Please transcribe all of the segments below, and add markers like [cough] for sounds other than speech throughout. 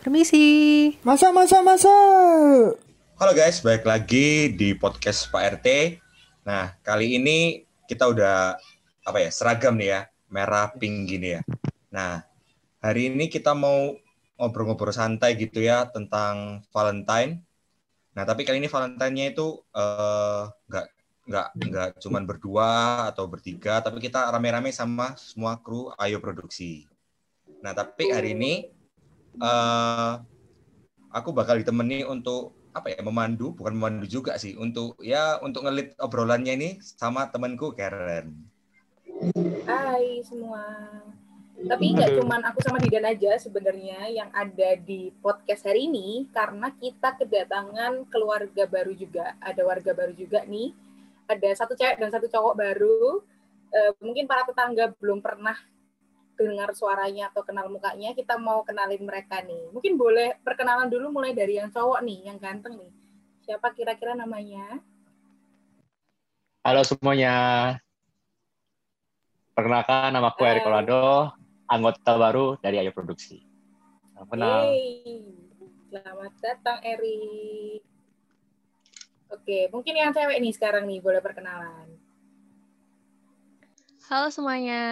Permisi. Masa, masa, masa. Halo guys, balik lagi di podcast Pak RT. Nah, kali ini kita udah apa ya seragam nih ya, merah pink gini ya. Nah, hari ini kita mau ngobrol-ngobrol santai gitu ya tentang Valentine. Nah, tapi kali ini Valentine-nya itu eh, nggak nggak nggak cuman berdua atau bertiga, tapi kita rame-rame sama semua kru Ayo Produksi. Nah, tapi hari ini eh aku bakal ditemani untuk apa ya memandu, bukan memandu juga sih, untuk ya untuk ngelit obrolannya ini sama temanku Karen. Hai semua. Tapi nggak cuman aku sama Didan aja sebenarnya yang ada di podcast hari ini karena kita kedatangan keluarga baru juga. Ada warga baru juga nih. Ada satu cewek dan satu cowok baru. Eh, mungkin para tetangga belum pernah dengar suaranya atau kenal mukanya. Kita mau kenalin mereka nih. Mungkin boleh perkenalan dulu mulai dari yang cowok nih, yang ganteng nih. Siapa kira-kira namanya? Halo semuanya. Perkenalkan nama aku Erik Hai. Olado, anggota baru dari Ayo Produksi. Salam kenal. Selamat datang Eri. Oke, mungkin yang cewek nih sekarang nih boleh perkenalan. Halo semuanya.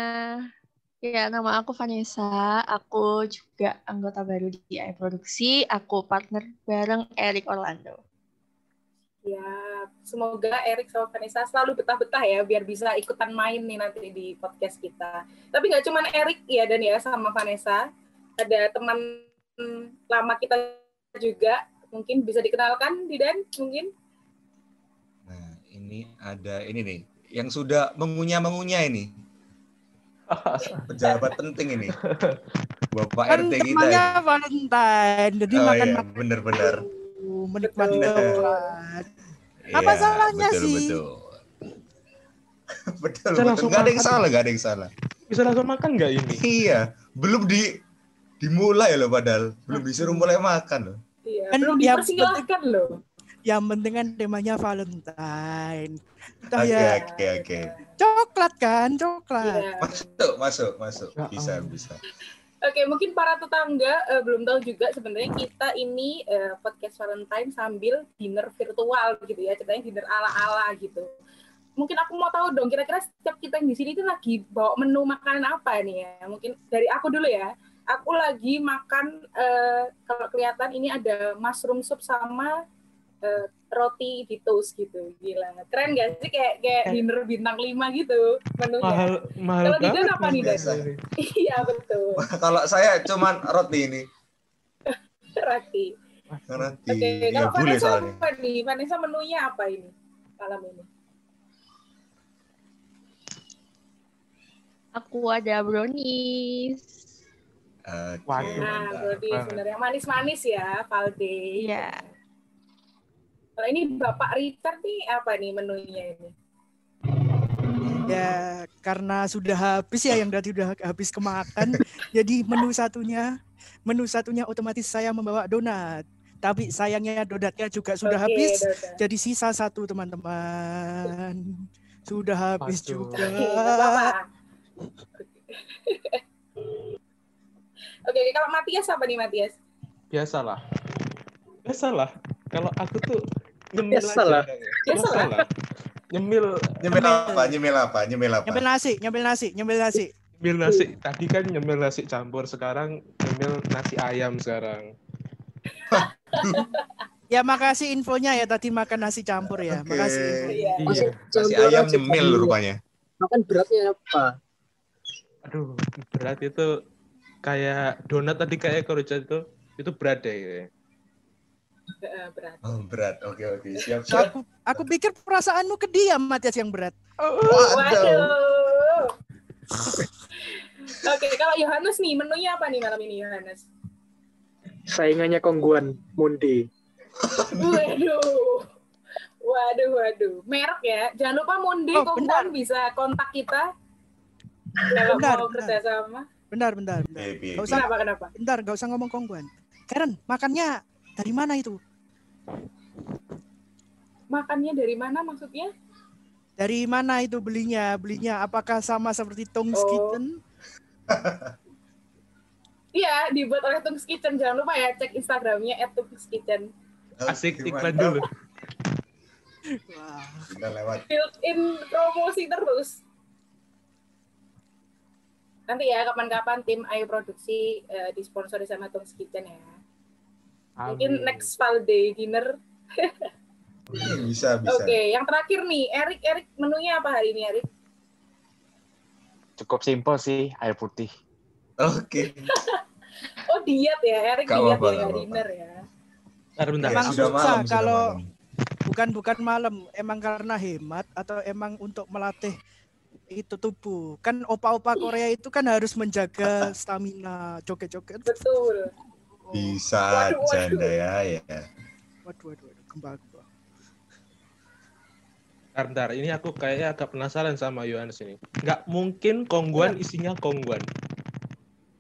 Ya, nama aku Vanessa. Aku juga anggota baru di AI Produksi. Aku partner bareng Eric Orlando. Ya, semoga Erik sama Vanessa selalu betah-betah ya biar bisa ikutan main nih nanti di podcast kita. Tapi nggak cuman Erik ya dan ya sama Vanessa, ada teman lama kita juga. Mungkin bisa dikenalkan Didan mungkin? Nah, ini ada ini nih yang sudah mengunyah-mengunyah ini. Pejabat penting ini. Bapak Kan RT kita. temannya ini. Valentine, jadi Oh makan iya, makan bener-bener. menikmati coklat. Apa Iya, salahnya betul, sih? Betul, [laughs] betul. Bisa betul. langsung Nggak ada yang makan. salah, nggak ada yang salah. Bisa langsung makan nggak ini? Iya, belum di dimulai loh padahal. Belum disuruh mulai makan loh. Iya, Kan belum dipersilahkan loh. Yang penting kan temanya Valentine. Oke, ya oke, oke. coklat kan, coklat. Iya. Masuk, masuk, masuk. Ya Bisa, ampun. bisa. Oke, mungkin para tetangga eh, belum tahu juga sebenarnya kita ini eh, podcast Valentine sambil dinner virtual gitu ya, ceritanya dinner ala-ala gitu. Mungkin aku mau tahu dong, kira-kira setiap kita yang di sini itu lagi bawa menu makanan apa nih ya? Mungkin dari aku dulu ya. Aku lagi makan eh, kalau kelihatan ini ada mushroom soup sama eh, roti di toast gitu. Gila. Keren gak sih kayak kayak dinner bintang 5 gitu menunya. Mahal, mahal Kalau Didan banget apa nih, ini. [laughs] Iya, betul. [laughs] Kalau saya cuman roti ini. [laughs] Roti. Roti. Oke, Ya kalau boleh Vanessa soalnya. apa nih? Vanessa menunya apa ini malam ini? Aku ada brownies. Waduh. Nah, berarti banget. sebenarnya manis-manis ya, Valde. Iya. Kalau ini Bapak Richard nih apa nih menunya ini? Ya karena sudah habis ya yang tadi sudah habis kemakan. jadi menu satunya, menu satunya otomatis saya membawa donat. Tapi sayangnya donatnya juga sudah Oke, habis. Dota. Jadi sisa satu teman-teman. Sudah habis Waduh. juga. Oke, kalau Matias apa nih Matias? Biasalah. Biasalah. Kalau aku tuh nyemil. Biasalah. Biasalah. Nyemil, Nyemil apa? Nyemil apa? Nyemil apa? Nyambil nasi, nyambil nasi, nyambil nasi. nyemil nasi. Tadi kan nyemil nasi campur, sekarang nyemil nasi ayam sekarang. [laughs] Ya makasih infonya ya tadi makan nasi campur ya. Oke. Makasih. info. Iya. Iya. Nasi ayam nyemil rupanya. Makan beratnya apa? Aduh, berat itu kayak donat tadi kayak kerucut itu itu berat deh. kayaknya. Berat. Oh, berat. Oke, oke. Siap, siap. Aku aku pikir perasaanmu ke dia Matias yang berat. Waduh. Waduh. Oke, kalau Yohanes nih, menunya apa nih malam ini Yohanes? Saingannya Kongguan Mundi. Waduh. Waduh, waduh. Merek ya. Jangan lupa Monde Oh, Kongguan bisa kontak kita kalau Benar, mau benar. kerjasama. Bentar, bentar, bentar. Gak usah, Kenapa, kenapa? bentar, gak usah ngomong kongguan. Karen, makannya dari mana itu? Makannya dari mana maksudnya? Dari mana itu belinya? Belinya apakah sama seperti Tong's Oh. Kitchen? [laughs] Iya, dibuat oleh Tung's Kitchen. Jangan lupa ya cek Instagramnya @tungskitchen. Asik iklan dulu. Wah. Udah lewat. Built-in promosi terus. Nanti ya kapan-kapan tim Ayo Produksi eh, disponsori sama Tung's Kitchen ya. Mungkin Amin. next Valday dinner. Hmm, Bisa, bisa. Oke, yang terakhir nih, Erik, Erik menunya apa hari ini, Erik? Cukup simpel sih, air putih. Oke. [laughs] Oh diet ya, Erik diet apa-apa, ya, dinner ya. Bentar, bentar. Ya, Emang sudah susah malam, sudah kalau- malam. Bukan bukan malam, emang karena hemat atau emang untuk melatih itu tubuh. Kan opa-opa Korea itu kan harus menjaga stamina, joget-joget. Betul. Bisa Waduh, waduh. janda ya, ya. Waduh, waduh, waduh, kembang. Bentar, bentar. Ini aku kayaknya agak penasaran sama Yohanes ini. Nggak mungkin kongguan isinya kongguan.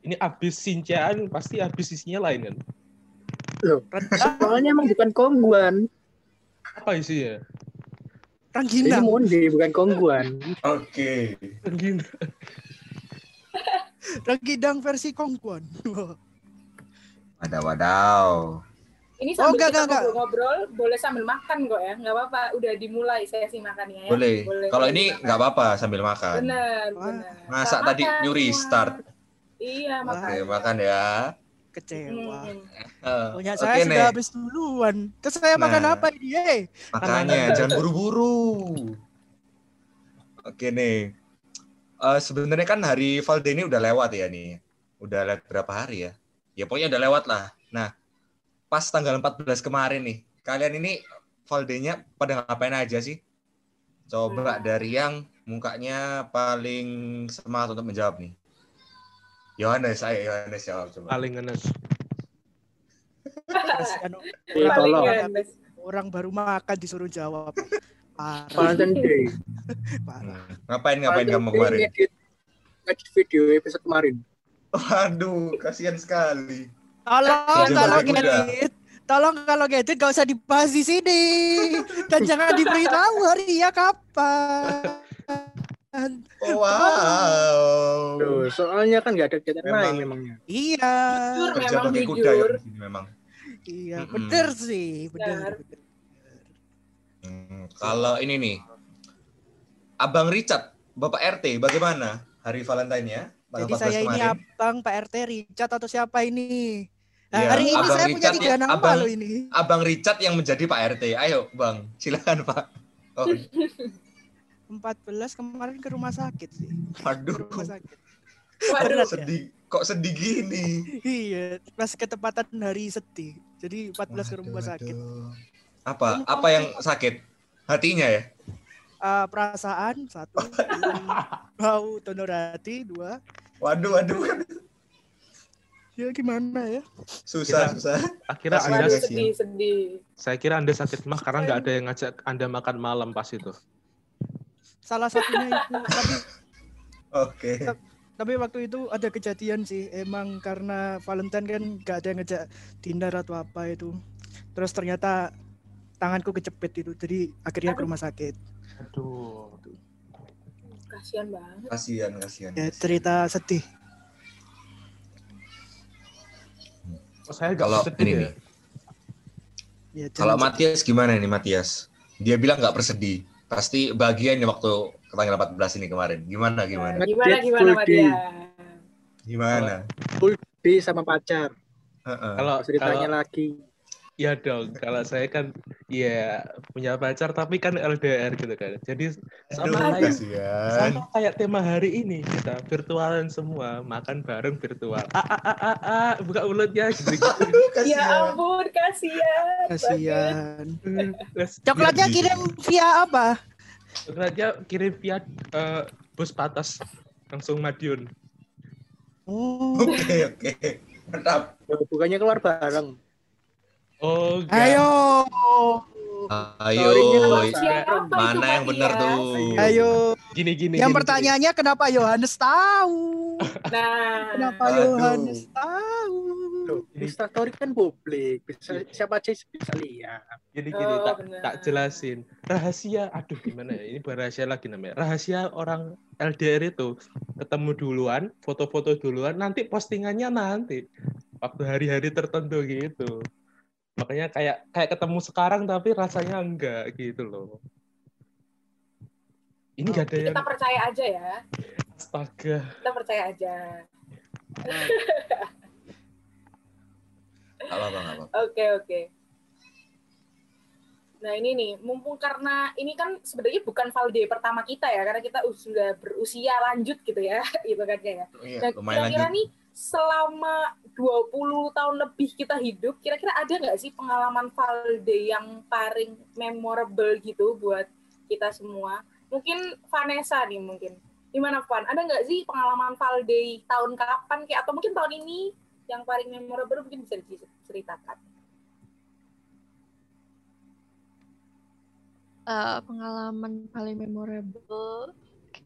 Ini abis sinciaan pasti abis isinya lain kan? Soalnya emang bukan kongguan. Apa isinya? Ini Ranginang. monde bukan kongguan. Oke. Gini. Ranginang versi Kongguan. [laughs] Wadaw, wadaw. Ini Oh, sambil enggak, kita enggak, enggak. ngobrol-ngobrol, boleh sambil makan kok ya, nggak apa-apa. Udah dimulai sesi makannya ya. Boleh. Kalau ini dimakan. nggak apa-apa sambil makan. Bener, Wah. bener. Masa Makan tadi nyuri semua. start? Iya, makan. Oke, makan ya. Kecewa. Hmm. Eh, Punya Oke saya nih. sudah habis duluan. Terus saya makan Nah. apa ini? Eh, Makanya jangan buru-buru. Oke nih. Eh sebenarnya kan hari Valde ini udah lewat ya nih. Udah lewat berapa hari ya? Ya pokoknya udah lewat lah. Nah, pas tanggal 14 kemarin nih, kalian ini Valde-nya pada ngapain aja sih? Coba dari yang mukanya paling semangat untuk menjawab nih. Yohanes, ayo Yohanes jawab coba. Paling ngenes. Paling tolong. orang baru makan disuruh jawab. Parah, parah. Hmm. Ngapain ngapain kamu kemarin? ngedit video episode kemarin. Waduh, kasihan sekali. Tolong kuda. ngedit, tolong kalau ngedit gak usah dibahas di sini dan jangan diberitahu hari ya kapan. Oh, wow. Tuh, soalnya kan nggak ada kegiatan Memang. lain memangnya. Iya, Jujur Kerja memang pakai kuda ya memang. iya, Mm-mm. bener sih, bener. Hmm, kalau ini nih, Abang Richard, Bapak RT, bagaimana hari Valentine-nya? Jadi 14 saya ini kemarin. abang Pak RT Richard atau siapa ini? Nah, Iya, hari ini Abang saya punya Richard tiga ya, nama Abang- loh ini. Abang Richard yang menjadi Pak RT. Ayo, Bang. Silakan, Pak. Oh, 14 kemarin ke rumah sakit sih. Ke waduh. rumah sakit. Waduh, ya? Sedih. Kok sedih gini? Iya, pas ketepatan hari sedih. Jadi 14 ke rumah Waduh, sakit. waduh. Apa? Apa yang sakit? Hatinya ya? Ah, perasaan satu, [laughs] bau donor hati dua. Waduh, waduh. Ya gimana ya? Susah, Kira- susah. Akhirnya Anda, sedih, sedih. saya kira Anda sakit mah karena nggak ada yang ngajak Anda makan malam pas itu. Salah satunya itu. Tapi Oke. tapi waktu itu ada kejadian sih. Emang karena Valentine kan gak ada yang ngejak dinner atau apa itu. Terus ternyata tanganku kejepit itu. Jadi akhirnya ke rumah sakit. Aduh. Kasihan banget. Kasihan, kasihan. Ya cerita sedih. Oh, saya nggak Kalau sedih ini ya. nih, Ya, kalau Matias gimana nih Matias? Dia bilang nggak bersedih. Pasti bahagia nih waktu tanggal 14 ini kemarin. Gimana gimana? Gimana, gimana. Dia? Gimana? Full sama pacar. Heeh. Kalau Ceritanya kalau lagi. Ya dong, kalau saya kan ya punya pacar tapi kan LDR gitu kan. Jadi sama Aduh, kayak kasihan. sama kayak tema hari ini kita virtualan semua makan bareng virtual. Ah ah ah ah, ah buka mulutnya [laughs] gitu gitu. Ya ampun, kasihan. Kasihan. Coklatnya Iya, kirim via apa? coklatnya kirim via eh, bus patas langsung Madiun. Oh. Oke, oke. Mantap. Bukannya keluar bareng. Oh. Ayo. Ayo, mana yang benar Tias? tuh? Ayo. Gini gini. Yang gini, pertanyaannya kenapa Yohanes tahu? [laughs] Nah, Kenapa Aduh. Yohanes tahu? Instastory kan publik, bisa siapa aja bisa lihat. Gini gini Oh, tak tak jelasin rahasia. Aduh gimana ya? Ini bukan rahasia lagi namanya. Rahasia orang LDR itu ketemu duluan, foto-foto duluan, nanti postingannya nanti waktu hari-hari tertentu gitu. Makanya kayak kayak ketemu sekarang tapi rasanya enggak gitu loh. Ini gak ada yang Kita percaya aja ya. astaga. Kita percaya aja. Apa-apa. Oke, oke. Nah ini nih, mumpung karena ini kan sebenarnya bukan valde pertama kita ya, karena kita sudah berusia lanjut gitu ya, [laughs] gitu kan ya. Iya, Nah, lumayan kira-kira lanjut. nih selama 20 tahun lebih kita hidup, kira-kira ada nggak sih pengalaman valde yang paling memorable gitu buat kita semua? Mungkin Vanessa nih mungkin. Gimana Van? Ada nggak sih pengalaman valde tahun kapan kayak atau mungkin tahun ini yang paling memorable mungkin bisa diceritakan? Eh, pengalaman paling memorable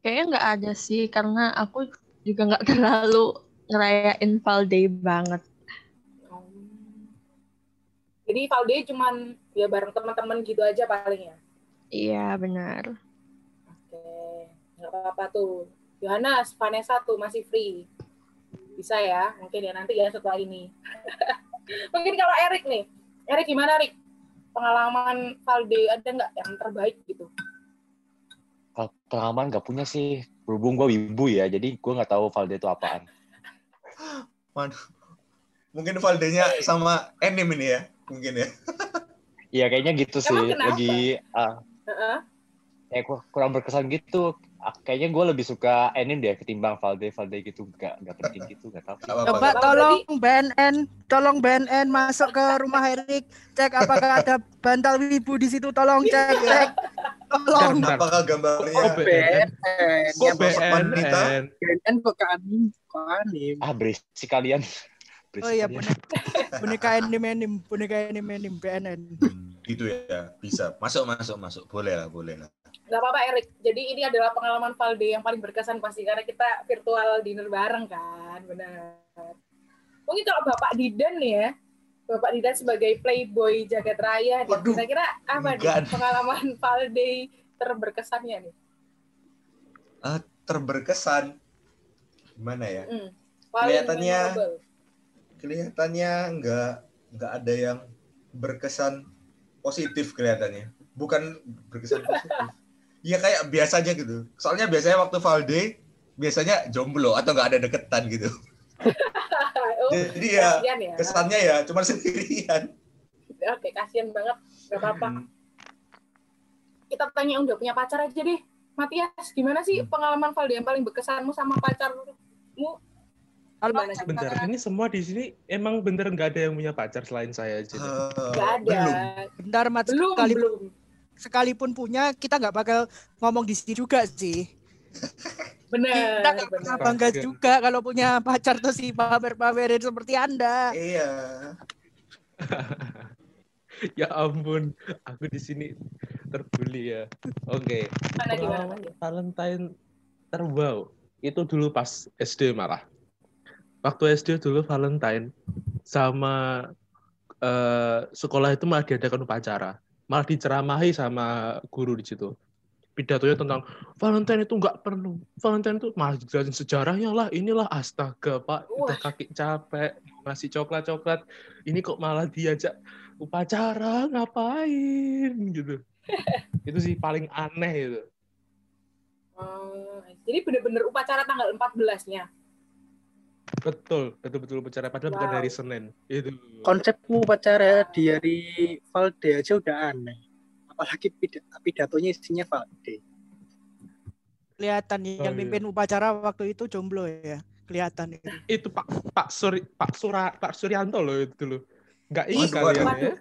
kayaknya nggak ada sih karena aku juga nggak [laughs] terlalu ngerayain Val Day banget. Oh. Jadi valde cuman ya bareng teman-teman gitu aja paling ya. Iya benar. Oke, nggak apa-apa tuh. Yohanes, Vanessa tuh masih free. Bisa ya, mungkin ya nanti ya setelah ini. [laughs] mungkin kalau Erik nih, Erik gimana Erik? Pengalaman Valde ada nggak yang terbaik gitu? Kalau pengalaman nggak punya sih. Berhubung gue wibu ya, jadi gue nggak tahu Valde itu apaan. Waduh. Mungkin Valdenya sama Enim ini ya, mungkin ya. [laughs] Iya kayaknya gitu sih. Emang kenapa? Lagi ah, Heeh. kayak ku- kurang berkesan gitu. Ah, Kayaknya gue lebih suka anime deh ketimbang Valde. Valde gitu nggak nggak penting gitu, nggak tahu. Gak apa-apa. Coba gak tolong BNN, tolong BNN masuk ke rumah Erik, cek apakah ada bantal wibu di situ, tolong cek, cek. Tolong. Bentar. Apakah gambarnya Oh, BNN. BNN, Kok? BNN? BNN kok ke anim, kok anim. Ah berisik kalian. Berisik Oh iya, kalian. boneka, anime anime, boneka anime anime BNN. Hmm, gitu ya, bisa. Masuk, masuk, masuk. Boleh lah, boleh lah. Nggak apa-apa Erik. Jadi ini adalah pengalaman Valde yang paling berkesan pasti karena kita virtual dinner bareng kan, benar. Mungkin kalau Bapak Didan nih ya, Bapak Didan sebagai playboy jagat raya, nih, Waduh, kira-kira apa nih pengalaman Valde terberkesannya nih? Terberkesan. Gimana ya? Hmm. Paling Kelihatannya- memorable. Kelihatannya nggak nggak ada yang berkesan positif kelihatannya. Bukan berkesan [laughs] positif. Iya kayak biasanya gitu. Soalnya biasanya waktu Valde biasanya jomblo atau nggak ada deketan gitu. [laughs] oh, Jadi ya ya. kesannya ya cuma [laughs] sendirian. Oke, kasihan banget. Gak apa-apa. Hmm. Kita tanya yang udah punya pacar aja deh. Matias, gimana sih pengalaman Valde yang paling berkesanmu sama pacarmu? Bentar, ini semua di sini emang bener nggak ada yang punya pacar selain saya aja. nih. Eh, Gak ada. Belum. bentar Mat, Belum, sekali, belum. sekalipun punya, kita nggak bakal ngomong di sini juga sih. [laughs] Bener, Kita nggak bener. pernah bangga juga kalau punya pacar tuh si pamer-pamerin seperti Anda. Iya. [laughs] Ya ampun, aku di sini terbuli ya. Oke, Matias? Valentine terwow itu dulu pas SD malah. Waktu SD dulu Valentine sama eh, sekolah itu malah diadakan upacara, malah diceramahi sama guru di situ. Pidatonya tentang Valentine itu nggak perlu. Valentine itu malah dijelasin sejarahnya lah. Inilah astaga pak, udah kaki capek ngasih coklat-coklat. Ini kok malah diajak upacara ngapain gitu. [laughs] itu sih paling aneh itu. Oh, jadi bener-bener upacara tanggal 14-nya. Betul, betul-betul upacara padahal bukan Wow. hari Senin. Itu. Konsepku pacara di hari Valde aja udah aneh. Apalagi pida- pidatonya isinya Valde. Kelihatan Oh, yang iya. mimpin upacara waktu itu jomblo ya. Kelihatan itu. Itu Pak Pak Suri Pak Sura Pak Suryanto loh itu dulu. Enggak ingat kalian waduh. ya.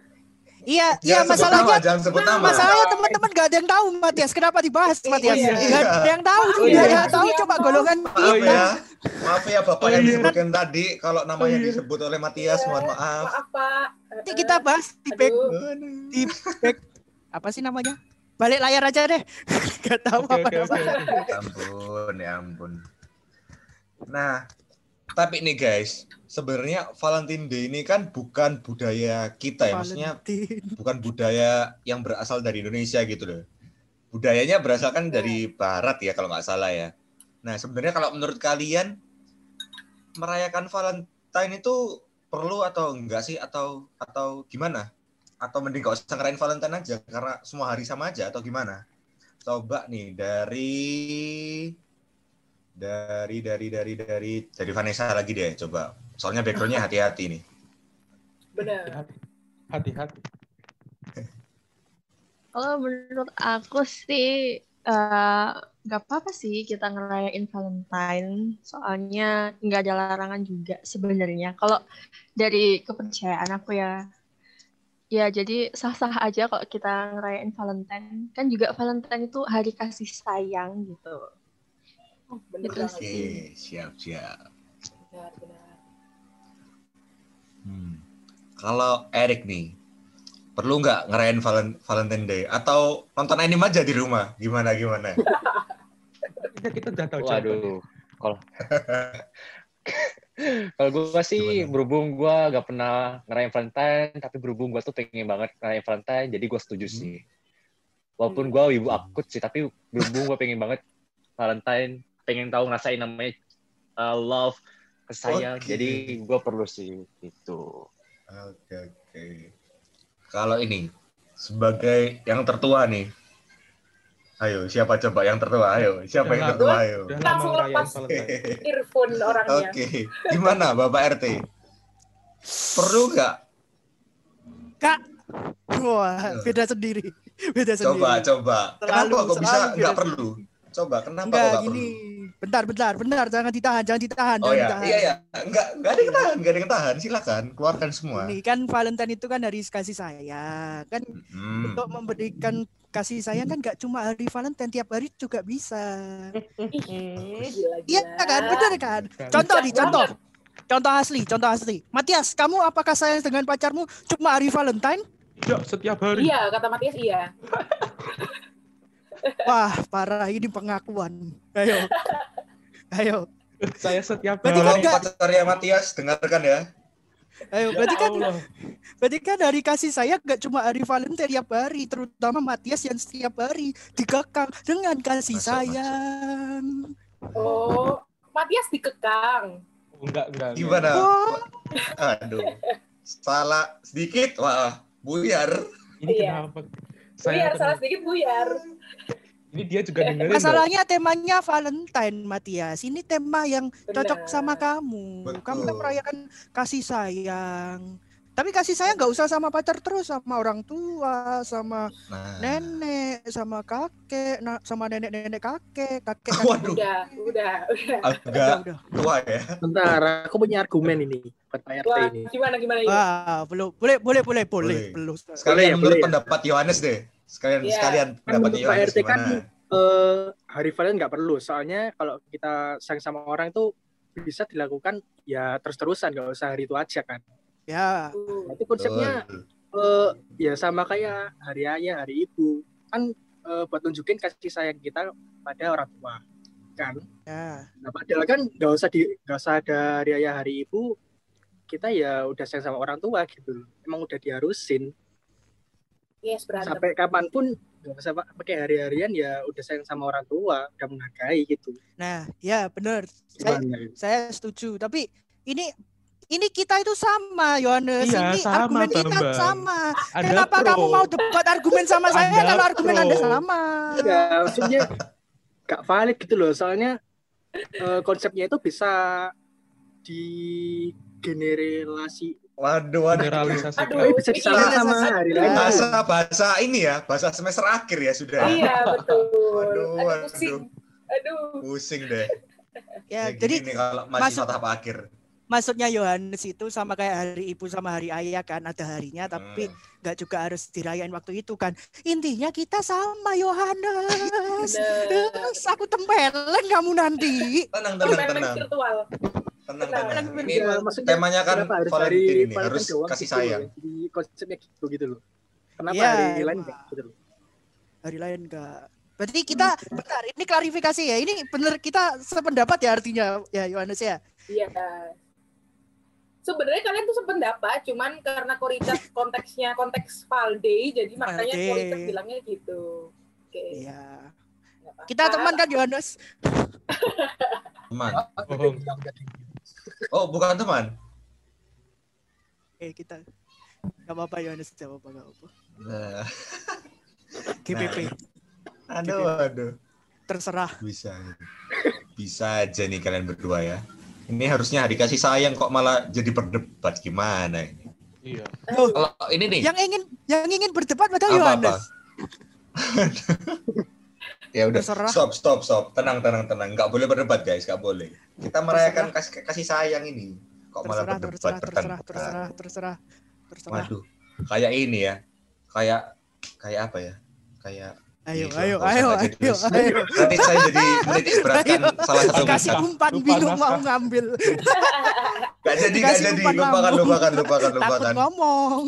Iya, iya Jangan masalahnya nama, jangan sebut nama. Masalahnya teman-teman gak ada yang tahu Matias. Kenapa dibahas Matias? iya. Gak ada yang tahu Oh, juga. iya. Yang tahu coba golongan Maaf kita. ya, maaf ya bapak Oh, yang iya. disebutkan tadi. Kalau namanya Oh, iya. disebut oleh Matias, mohon maaf. Maaf, Pak. Nanti kita bahas di back, di back apa sih namanya? Balik layar aja deh. [laughs] Gak tahu Oke apa oke oke. namanya. Ya ampun, ya ampun. Nah, tapi nih guys, sebenarnya Valentine Day ini kan bukan budaya kita ya, maksudnya Valentine. bukan budaya yang berasal dari Indonesia gitu loh. Budayanya berasalkan dari Barat ya kalau nggak salah ya. Nah sebenarnya kalau menurut kalian merayakan Valentine itu perlu atau enggak sih atau atau gimana? Atau mending gak usah ngerayain Valentine aja karena semua hari sama aja atau gimana? Coba nih dari dari dari dari dari dari Vanessa lagi deh coba. Soalnya backgroundnya hati-hati nih. Benar. Hati-hati. Hati-hati. Kalau menurut aku sih eh, nggak apa-apa sih kita ngerayain Valentine. Soalnya nggak ada larangan juga sebenarnya. Kalau dari kepercayaan aku ya, ya jadi sah-sah aja kalau kita ngerayain Valentine. Kan juga Valentine itu hari kasih sayang gitu. Oh, benar Gitu. Oke, siap siap. Benar, benar. Hmm. Kalau Erik nih, perlu nggak ngerayain Valen- Valentine Day atau nonton anime aja di rumah? Gimana gimana? [laughs] Kita kita udah tahu. Waduh, kalau kalau gue sih Gimana? berhubung gue gak pernah ngerayain Valentine, tapi berhubung gue tuh pengen banget ngerayain Valentine, jadi gue setuju Hmm. sih. Walaupun gue ibu akut sih, tapi berhubung gue pengen banget Valentine, pengen tahu ngerasain namanya uh, love, kesayang, Oke. jadi gue perlu sih itu. Oke oke. Kalau ini sebagai yang tertua nih, ayo siapa coba yang tertua? Ayo siapa Udah yang tertua? Ayo. Langsung lepas. Earphone orangnya. Oke, gimana Bapak RT? Perlu nggak? Kak. Wah, beda sendiri. Beda sendiri. Coba coba. Selalu, Kenapa kok bisa nggak perlu? Coba kenapa kok Enggak nggak gini. perlu? Bentar, bentar, bentar. Jangan ditahan, jangan ditahan, Oh jangan ya, ditahan. iya ya, nggak nggak ada yang tahan, nggak ada yang tahan. Silakan keluarkan semua. Ini kan Valentine itu kan hari kasih sayang. Kan Hmm. untuk memberikan kasih sayang kan nggak cuma hari Valentine, tiap hari juga bisa. Iya kan, bener kan? Contoh nih, contoh. Contoh asli, contoh asli. Matias, kamu apakah sayang dengan pacarmu cuma hari Valentine? Ya, setiap hari. Iya, kata Matias iya. [laughs] Wah, parah ini pengakuan. Ayo. Ayo. Saya setiap Berarti Kalau kan nggak- pacarnya Matias, dengarkan ya. Ayo, Ya berarti kan Allah. berarti kan hari kasih sayang gak cuma hari Valentine tiap hari, terutama Matias yang setiap hari dikekang dengan kasih Masuk, masuk. sayang. Oh, Matias dikekang. Enggak, enggak. enggak. Gimana? Oh. Aduh, salah sedikit, wah, buyar. Ini Iya. kenapa? Buyar, salah sedikit buyar. Ini dia juga dengerin. loh. Masalahnya temanya Valentine, Matias. Ini tema yang cocok Benar. sama kamu. Kamu kan Betul. merayakan kasih sayang. Tapi kasih sayang nggak usah sama pacar terus, sama orang tua, sama Nah, nenek, sama kakek, na- sama nenek-nenek kakek, kakek. [laughs] Waduh. Udah, udah, udah. agak udah. tua ya. Bentar, aku punya argumen ini buat Pak RT Wah, ini. gimana gimana ya? Wah, belum, boleh, boleh, boleh, boleh, Boleh. belum. Sekalian Boleh ya, boleh pendapat Yohanes deh. Sekalian Iya. sekalian Kan pendapat Pak Yohanes kan gimana? eh, hari Valentine nggak perlu. Soalnya kalau kita sayang sama orang itu bisa dilakukan ya terus-terusan, nggak usah hari itu aja kan. Ya, Uh, Itu konsepnya eh, ya sama kayak hari ayah, hari ibu. Kan eh, buat nunjukin kasih sayang kita pada orang tua. Kan? ya. Nah, padahal kan nggak usah di nggak usah ada hari ayah, hari ibu. Kita ya udah sayang sama orang tua gitu. Emang udah diharusin. yes, berantem. sampai kapan pun nggak usah pa- pakai hari-harian ya udah sayang sama orang tua udah menghargai gitu Nah, ya benar. Saya, gimana saya setuju. Tapi ini ini kita itu sama, Yohanes. Iya, ini sama, argumen kita sama. Ada Kenapa pro. kamu mau debat argumen sama saya Ada kalau argumen pro. Anda sama? ya maksudnya gak valid gitu loh soalnya eh, konsepnya itu bisa digeneralisasi Waduh, waduh. Generalisasi. Aduh, bisa ini disalah sama hari lain Bahasa bahasa ini ya, bahasa semester akhir ya sudah. Iya, betul. Waduh, Aduh, waduh. pusing. Aduh. Pusing deh. Ya, Kayak jadi gini nih kalau masih tahap akhir. Maksudnya Yohanes itu sama kayak hari ibu sama hari ayah kan ada harinya tapi Hmm. nggak juga harus dirayain waktu itu kan. Intinya kita sama Yohanes. Aku tempeleng kamu nanti. Tenang, tenang, tenang. virtual. Tenang, Tenang. tenang. Ini Ya, maksudnya temanya kan Valentine ini, harus doang kasih gitu sayang. jadi konsepnya gitu gitu loh kenapa Iya, hari lain emang. nggak gitu loh Hari lain enggak. Berarti kita bentar ini klarifikasi ya. Ini bener kita sependapat ya artinya ya Yohanes ya. Iya. Sebenarnya kalian tuh sependapat, cuman karena Koricat [laughs] konteksnya konteks Valday, jadi makanya. Koricat bilangnya gitu. Oke. Iya. nggak apa-apa. Kita teman [laughs] kan Yohanes? Teman. Oh, bukan teman. Eh kita. Gak apa-apa Yohanes, gak apa-apa, gak apa-apa. [laughs] Nah, GPP, aduh, aduh. terserah. Bisa. Bisa aja nih kalian berdua ya. Ini harusnya hari kasih sayang kok malah jadi berdebat gimana ini? Iya. Loh, Kalau ini nih yang ingin yang ingin berdebat padahal. Yohanes. [laughs] ya udah Terserah. stop stop stop tenang tenang tenang nggak boleh berdebat guys nggak boleh kita merayakan kasih kasih sayang ini kok malah Terserah, berdebat terserah, terserah, bertengkar terserah, terserah, terserah. waduh kayak ini ya kayak kayak apa ya kayak Ayo, Gitu, ayo, ayo, ayo, ayo. nanti saya jadi menitik beratkan Ayo. salah satu Kasih umpan bingung mau ngambil. [laughs] nggak jadi Kasih jadi lupakan lambung. lupakan lupakan Takut lupakan ngomong.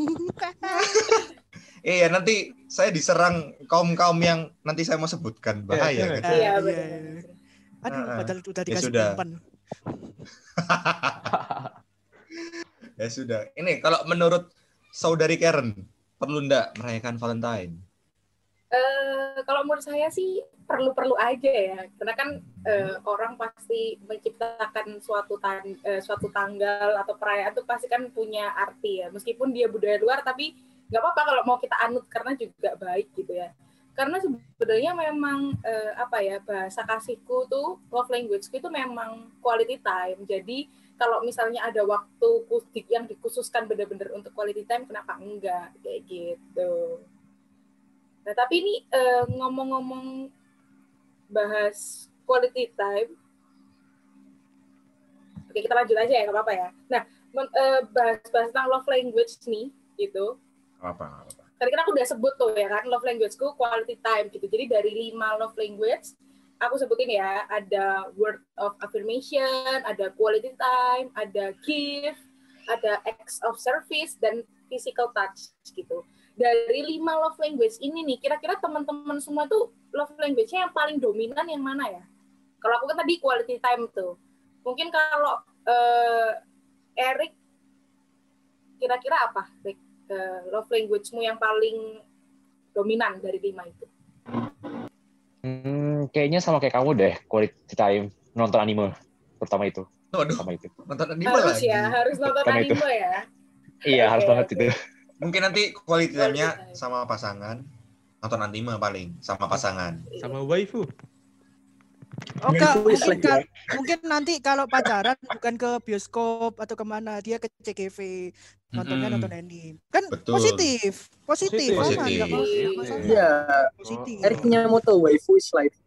[laughs] iya nanti saya diserang kaum kaum yang nanti saya mau sebutkan bahaya Iya, kan? Iya, Iya, benar. iya. Aduh, Ah, padahal udah ya dikasih sudah. umpan. [laughs] ya sudah ini kalau menurut saudari Karen perlu ndak merayakan Valentine Eh, kalau menurut saya sih perlu-perlu aja ya, karena kan eh, orang pasti menciptakan suatu tan- eh, suatu tanggal atau perayaan tuh pasti kan punya arti ya, meskipun dia budaya luar tapi nggak apa-apa kalau mau kita anut karena juga baik gitu ya. Karena sebenarnya memang eh, apa ya bahasa kasihku tuh love languageku itu memang quality time. Jadi kalau misalnya ada waktu yang dikhususkan benar-benar untuk quality time, kenapa enggak kayak gitu. Nah, tapi ini eh, ngomong-ngomong bahas quality time. Oke, kita lanjut aja ya, nggak apa-apa ya. Nah, eh, bahas-bahas tentang love language nih, gitu. apa apa Tadi kan aku udah sebut tuh ya kan, love languageku quality time gitu. Jadi dari lima love language, aku sebutin ya, ada word of affirmation, ada quality time, ada gift, ada acts of service, dan physical touch gitu. Dari lima love language ini nih, kira-kira teman-teman semua tuh love language-nya yang paling dominan yang mana ya? Kalau aku kan tadi quality time tuh. Mungkin kalau eh, Eric, kira-kira apa, Rick? Eh, love language-mu yang paling dominan dari lima itu? Hmm, kayaknya sama kayak kamu deh, quality time nonton anime pertama itu, Waduh, sama itu. nonton anime harus lagi. ya, harus nonton itu. anime ya. Iya, harus Oke, banget oke. itu. Mungkin nanti quality time-nya sama pasangan, nonton anime paling sama pasangan. Sama waifu. Oh, Waifu is mungkin, Kak, mungkin nanti kalau pacaran bukan ke bioskop atau ke mana, dia ke CGV, nontonnya Mm-mm. nonton anime. Kan Betul. positif, positif, Positif. Iya, Positif. Eric punya moto waifu is life.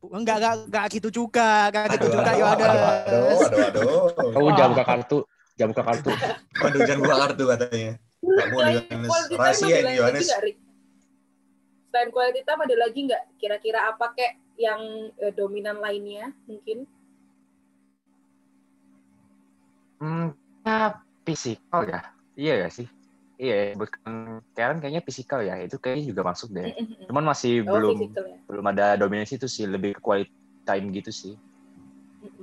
Enggak, enggak, enggak gitu juga, enggak gitu Aduh, juga, aduh, Yohanes. aduh, aduh, aduh, aduh. Kamu jangan buka kartu, jangan buka kartu. Waduh, jangan buka kartu katanya. Selain Yohanes. Rahasia lagi Yohanes. Selain quality time ada lagi nggak? Kira-kira apa kayak yang eh, dominan lainnya mungkin? Hmm, ya fisikal ya. Iya ya sih. Iya, ya, bukan Karen kayaknya fisikal ya. Itu kayaknya juga masuk deh. Cuman masih Oh, belum physical ya. belum ada dominasi itu sih, lebih ke quality time gitu sih.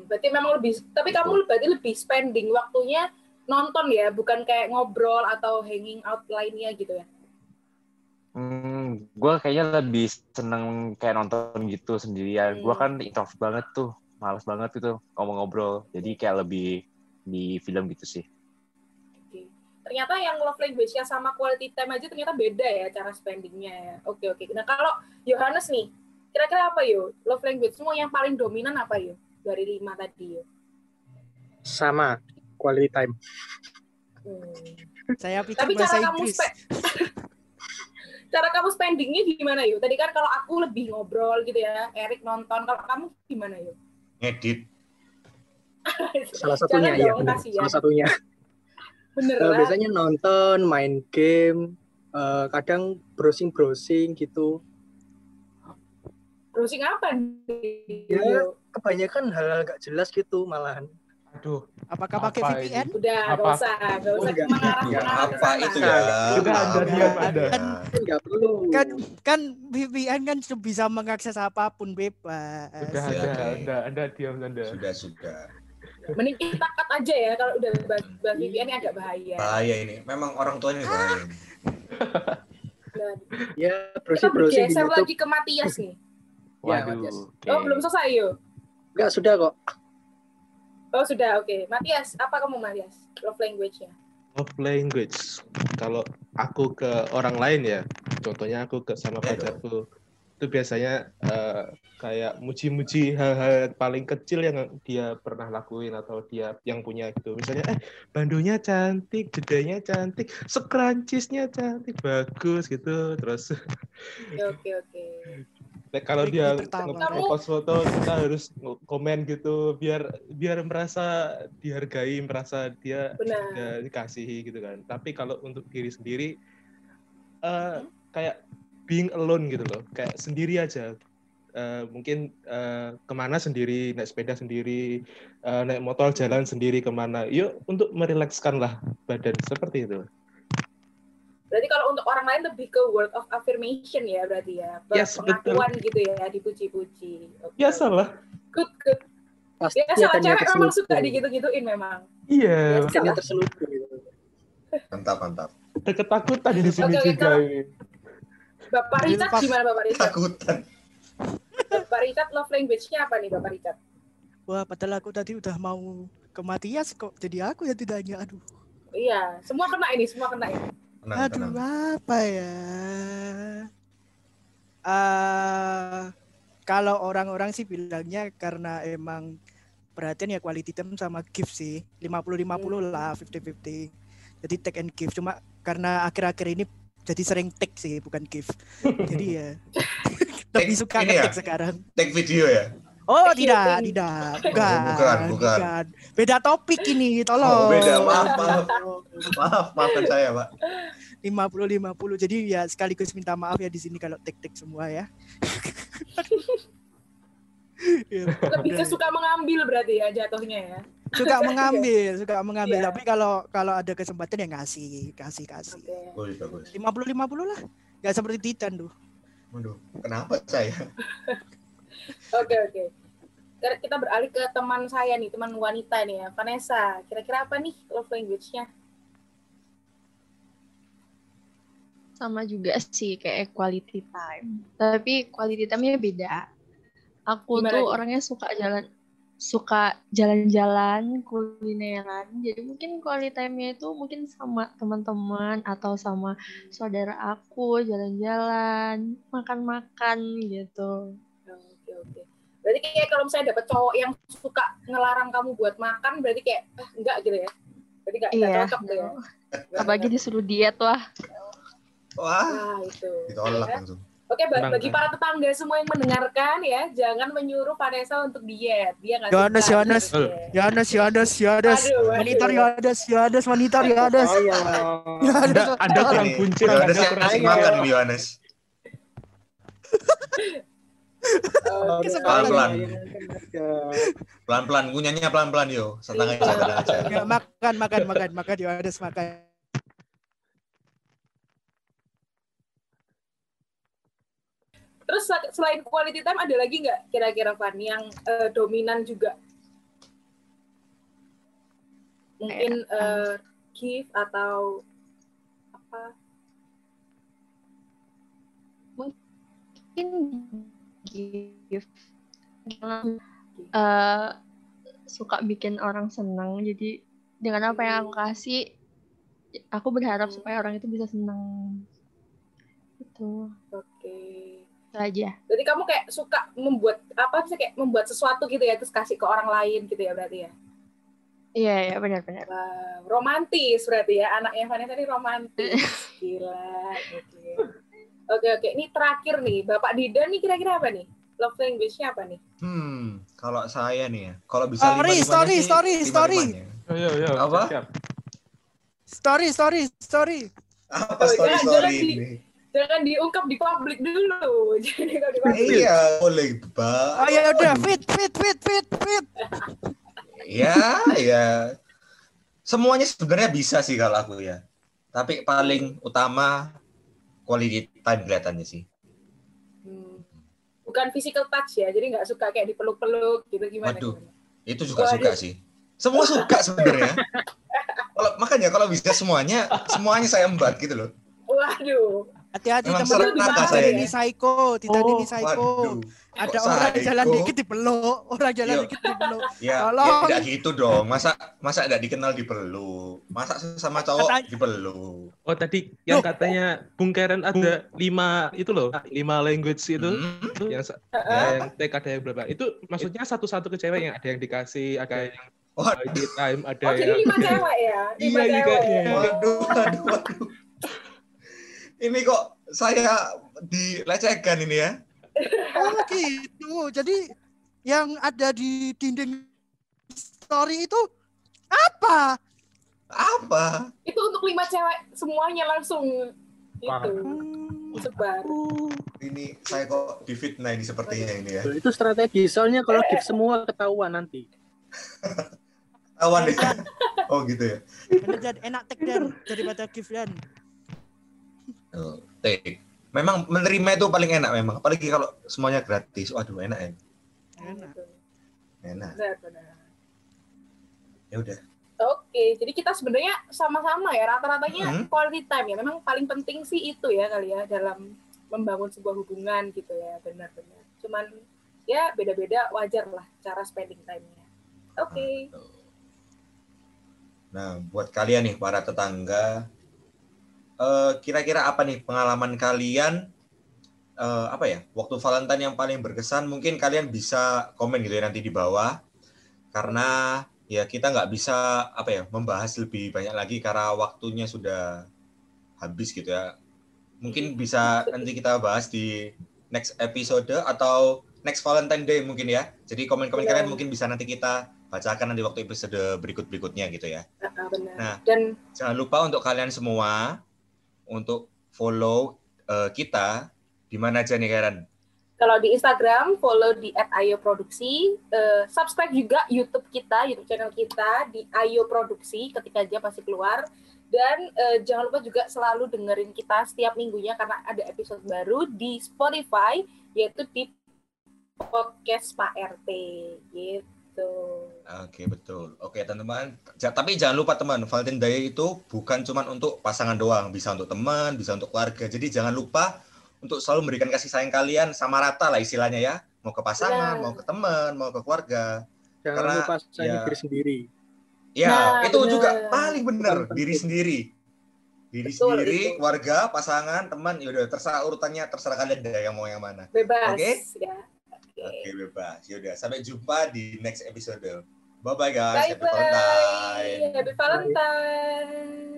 Berarti memang lebih, tapi kamu berarti lebih spending waktunya nonton ya, bukan kayak ngobrol atau hanging out lainnya gitu ya? Hmm, gue kayaknya lebih seneng kayak nonton gitu sendirian. Gue Hmm. kan introvert banget tuh, males banget gitu ngomong-ngobrol. Jadi kayak lebih di film gitu sih. Oke. Ternyata yang love language-nya sama quality time aja ternyata beda ya cara spendingnya ya. Oke oke. Nah kalau Yohanes nih, kira-kira apa yo? Love language semua yang paling dominan apa yo? Dari lima tadi yo. Sama quality time. Hmm. Saya pikir Tapi bahasa cara kamu Inggris. spe- [laughs] cara kamu spendingnya gimana yo? Tadi kan kalau aku lebih ngobrol gitu ya, Erik nonton. Kalau kamu gimana yo? Ngedit. [laughs] Salah satunya ya, kasihan. Salah satunya. [laughs] Bener lah. biasanya nonton, main game, eh, kadang browsing-browsing gitu. Browsing apa nih? Ya. Kebanyakan hal-hal gak jelas gitu malahan. Aduh, Apakah pakai Apa VPN? Udah, Apa? gak usah, gak usah enggak. mengarah Ya, apa itu ya? Sudah ada, ya? ada. Kan kan kan VPN kan bisa mengakses apa pun bebas. Sudah Oke, ada, ada, ada diam Anda. Sudah, sudah. Mending kita cut aja ya kalau udah bahas, VPN ini agak bahaya. Bahaya ini. Memang orang tuanya bahaya. ini. Dan Ya, di bergeser YouTube. lagi ke Matias nih. Ya, Waduh. Matias. oke. Oh belum selesai yo. Enggak, sudah kok. Oh sudah oke. Matias, apa kamu Matias? Love language-nya? Love language. Kalau aku ke orang lain ya, contohnya aku ke sama pacarku, itu biasanya eh, kayak muji-muji hal-hal paling kecil yang dia pernah lakuin atau dia yang punya gitu. Misalnya, eh bandonya cantik, jedanya cantik, scrunchiesnya cantik, bagus gitu. Terus Oke oke oke. Nah, kalau dia nge-post foto kita harus komen gitu biar biar merasa dihargai merasa dia ya, dikasihi gitu kan. Tapi kalau untuk diri sendiri eh kayak being alone gitu loh. Kayak sendiri aja. Eh, mungkin eh, ke mana sendiri naik sepeda sendiri eh, naik motor jalan sendiri ke mana. Yuk untuk merilekskan lah badan. Seperti itu Berarti kalau untuk orang lain lebih ke word of affirmation ya berarti ya. Yes, Pengakuan gitu ya, dipuji-puji. Oke, biasa oke. lah Good good. Pasti Biasa lah akan cewek memang suka digitu-gituin memang. iya dia lah. terselubung gitu. Mantap, mantap. ada ketakutan di sini oke, juga kalau- ini. Bapak Richard gimana Bapak Richard? Takutan. Bapak Richard love language-nya apa nih Bapak Richard? Wah, padahal aku tadi udah mau ke Matias kok. Jadi aku yang ditanya. Aduh, Iya, semua kena ini, semua kena ini. Tenang, aduh tenang. apa ya? eh kalau orang-orang sih bilangnya karena emang perhatian ya quality time sama gift sih. 50-50 lah, 50-50. Jadi take and give. Cuma karena akhir-akhir ini jadi sering take sih, bukan give. Jadi ya [laughs] [laughs] lebih Take suka ya? nge-take sekarang. Take video ya? Oh Take tidak, you, tidak, bukan, bukan, bukan. Beda topik ini, tolong. Oh, beda. Maaf, maaf. [laughs] Maaf, maafkan saya, Pak. 50 50. Jadi ya sekaligus minta maaf ya di sini kalau tek-tek semua ya. [laughs] Ya, Lebih ke suka mengambil berarti ya jatuhnya ya. suka mengambil, suka mengambil. Iya. Tapi kalau kalau ada kesempatan ya ngasih, kasih, kasih. Bagus, bagus. 50 50 lah. Gak seperti Titan tuh. Waduh, kenapa saya? [laughs] Oke oke. Kita beralih ke teman saya nih, teman wanita nih ya, Vanessa. Kira-kira apa nih love language-nya? sama juga sih kayak quality time. Tapi quality time-nya beda. Aku Gimana tuh tuh? orangnya suka jalan suka jalan-jalan, kulineran. Jadi mungkin quality time-nya itu mungkin sama teman-teman atau sama saudara aku jalan-jalan, makan-makan gitu. Oke. Berarti kayak kalau misalnya dapet cowok yang suka ngelarang kamu buat makan, berarti kayak ah, enggak gitu ya? Berarti enggak, enggak Iya. cocok tuh ya? [laughs] Apalagi disuruh diet wah. Wah, Nah itu. ditolak Ya. langsung. Oke, bagi para tetangga semua yang mendengarkan ya, jangan menyuruh Vanessa untuk diet. Dia nggak Yohanes, suka Yohanes. Yohanes, Yohanes, Yohanes. Monitor Yohanes, Yohanes, monitor Yohanes. Ayo. Anda, anda kurang buncit, Yohanes yang ayo. makan Yohanes. [laughs] Oke, Pelan-pelan. Pelan-pelan, ngunyahnya pelan-pelan, yo. Setengah aja, tenang aja. Ya, makan, makan, makan, makan Yohanes makan. Terus sel- selain quality time ada lagi nggak kira-kira Van yang eh, dominan juga? Mungkin eh, gift atau apa? Mungkin gift Jangan, eh, suka bikin orang senang. Jadi dengan apa yang aku kasih, aku berharap supaya orang itu bisa senang. Itu, Oke. itu aja. Berarti kamu kayak suka membuat apa sih kayak membuat sesuatu gitu ya terus kasih ke orang lain gitu ya berarti ya? Iya, iya benar-benar. Wah, romantis berarti ya anaknya Vanessa ini romantis. [laughs] Gila. Oke. Oke oke. Ini terakhir nih Bapak Dida nih kira-kira apa nih? Love language-nya apa nih? Hmm, kalau saya nih ya, kalau bisa Story, lima-limanya story, sih, story, story. lima-limanya. Ayo, ayo. Apa? Story, story, story. Apa Oh, story jangan- story jangan di- ini? Jangan diungkap di publik dulu. [laughs] Jangan diungkap di publik. Iya, boleh, Mbak. Oh ya udah, fit, fit, fit, fit, fit. Ya, ya. Semuanya sebenarnya bisa sih kalau aku ya. Tapi paling utama quality time kelihatannya sih. Hmm. Bukan physical touch ya, jadi nggak suka kayak dipeluk-peluk gitu gimana? Waduh. gimana? Itu juga suka sih. Semua suka sebenarnya. [laughs] Kalau makanya kalau bisa semuanya, semuanya saya embat gitu loh. Waduh. Hati-hati teman-teman serakah tidak saya. ini psycho, tidak Oh, ini psycho. Waduh. Ada kok orang psycho? jalan dikit dipeluk, orang jalan Iya. dikit dipeluk. Ya, ya Tolong. tidak gitu dong. Masa masa tidak dikenal dipeluk. Masa sama cowok Katanya- dipeluk. Oh tadi yang katanya Bung Karen ada lima itu loh, lima language itu. Hmm, Itu yang ya. yang take ada yang berapa itu maksudnya satu-satu ke cewek yang ada yang dikasih ada yang quality time ada Oh, jadi lima cewek ya? Lima Iya, iya, cewek. iya. Waduh, waduh, waduh. Ini kok saya dilecehkan ini ya? Oh gitu. Jadi yang ada di dinding story itu apa? Apa? Itu untuk lima cewek semuanya langsung itu Hmm. sebar. Ini saya kok difitnah ini sepertinya ini ya. Itu strategi. Soalnya kalau gift semua ketahuan nanti. Awan ya. Oh gitu ya. Bener enak tek dan daripada gift dan. Oh, take. Memang menerima itu paling enak memang. Apalagi kalau semuanya gratis. Waduh, enak ya. Enak. Enak. Ya udah. Oke, jadi kita sebenarnya sama-sama ya rata-ratanya Hmm. quality time ya. Memang paling penting sih itu ya kali ya dalam membangun sebuah hubungan gitu ya, benar-benar. Cuman ya beda-beda wajar lah cara spending time-nya. Oke. Nah, buat kalian nih para tetangga, eh, kira-kira apa nih pengalaman kalian eh, apa ya waktu Valentine yang paling berkesan? Mungkin kalian bisa komen gitu ya nanti di bawah, karena ya kita nggak bisa apa ya membahas lebih banyak lagi karena waktunya sudah habis gitu ya. Mungkin bisa nanti kita bahas di next episode atau next Valentine Day mungkin ya. Jadi komen-komen Iya. kalian mungkin bisa nanti kita bacakan nanti waktu episode berikut-berikutnya gitu ya. Ah, benar. Nah. Dan Jangan lupa untuk kalian semua untuk follow eh, kita di mana aja nih Karen? kalau di Instagram follow di @ayoproduksi, eh, subscribe juga YouTube kita, YouTube channel kita di Ayo Produksi ketika dia pasti keluar. Dan eh, jangan lupa juga selalu dengerin kita setiap minggunya karena ada episode baru di Spotify yaitu di podcast Pak RT gitu. Oke betul. Oke teman-teman. Ja- tapi jangan lupa teman, Valentine Day itu bukan cuma untuk pasangan doang, bisa untuk teman, bisa untuk keluarga. Jadi jangan lupa untuk selalu memberikan kasih sayang kalian sama rata lah istilahnya ya. Mau ke pasangan, Benar. mau ke teman, mau ke keluarga. Jangan Karena, lupa sayangi ya, diri sendiri. Ya, Nah, itu benar. juga paling benar diri sendiri. Diri Betul, sendiri, itu. keluarga, pasangan, teman, yaudah terserah urutannya, terserah kalian deh yang mau yang mana. Bebas Oke. ya. Oke. Oke, bebas. Yaudah, sampai jumpa di next episode. Bye bye guys. Bye Happy Valentine. bye. Happy Valentine.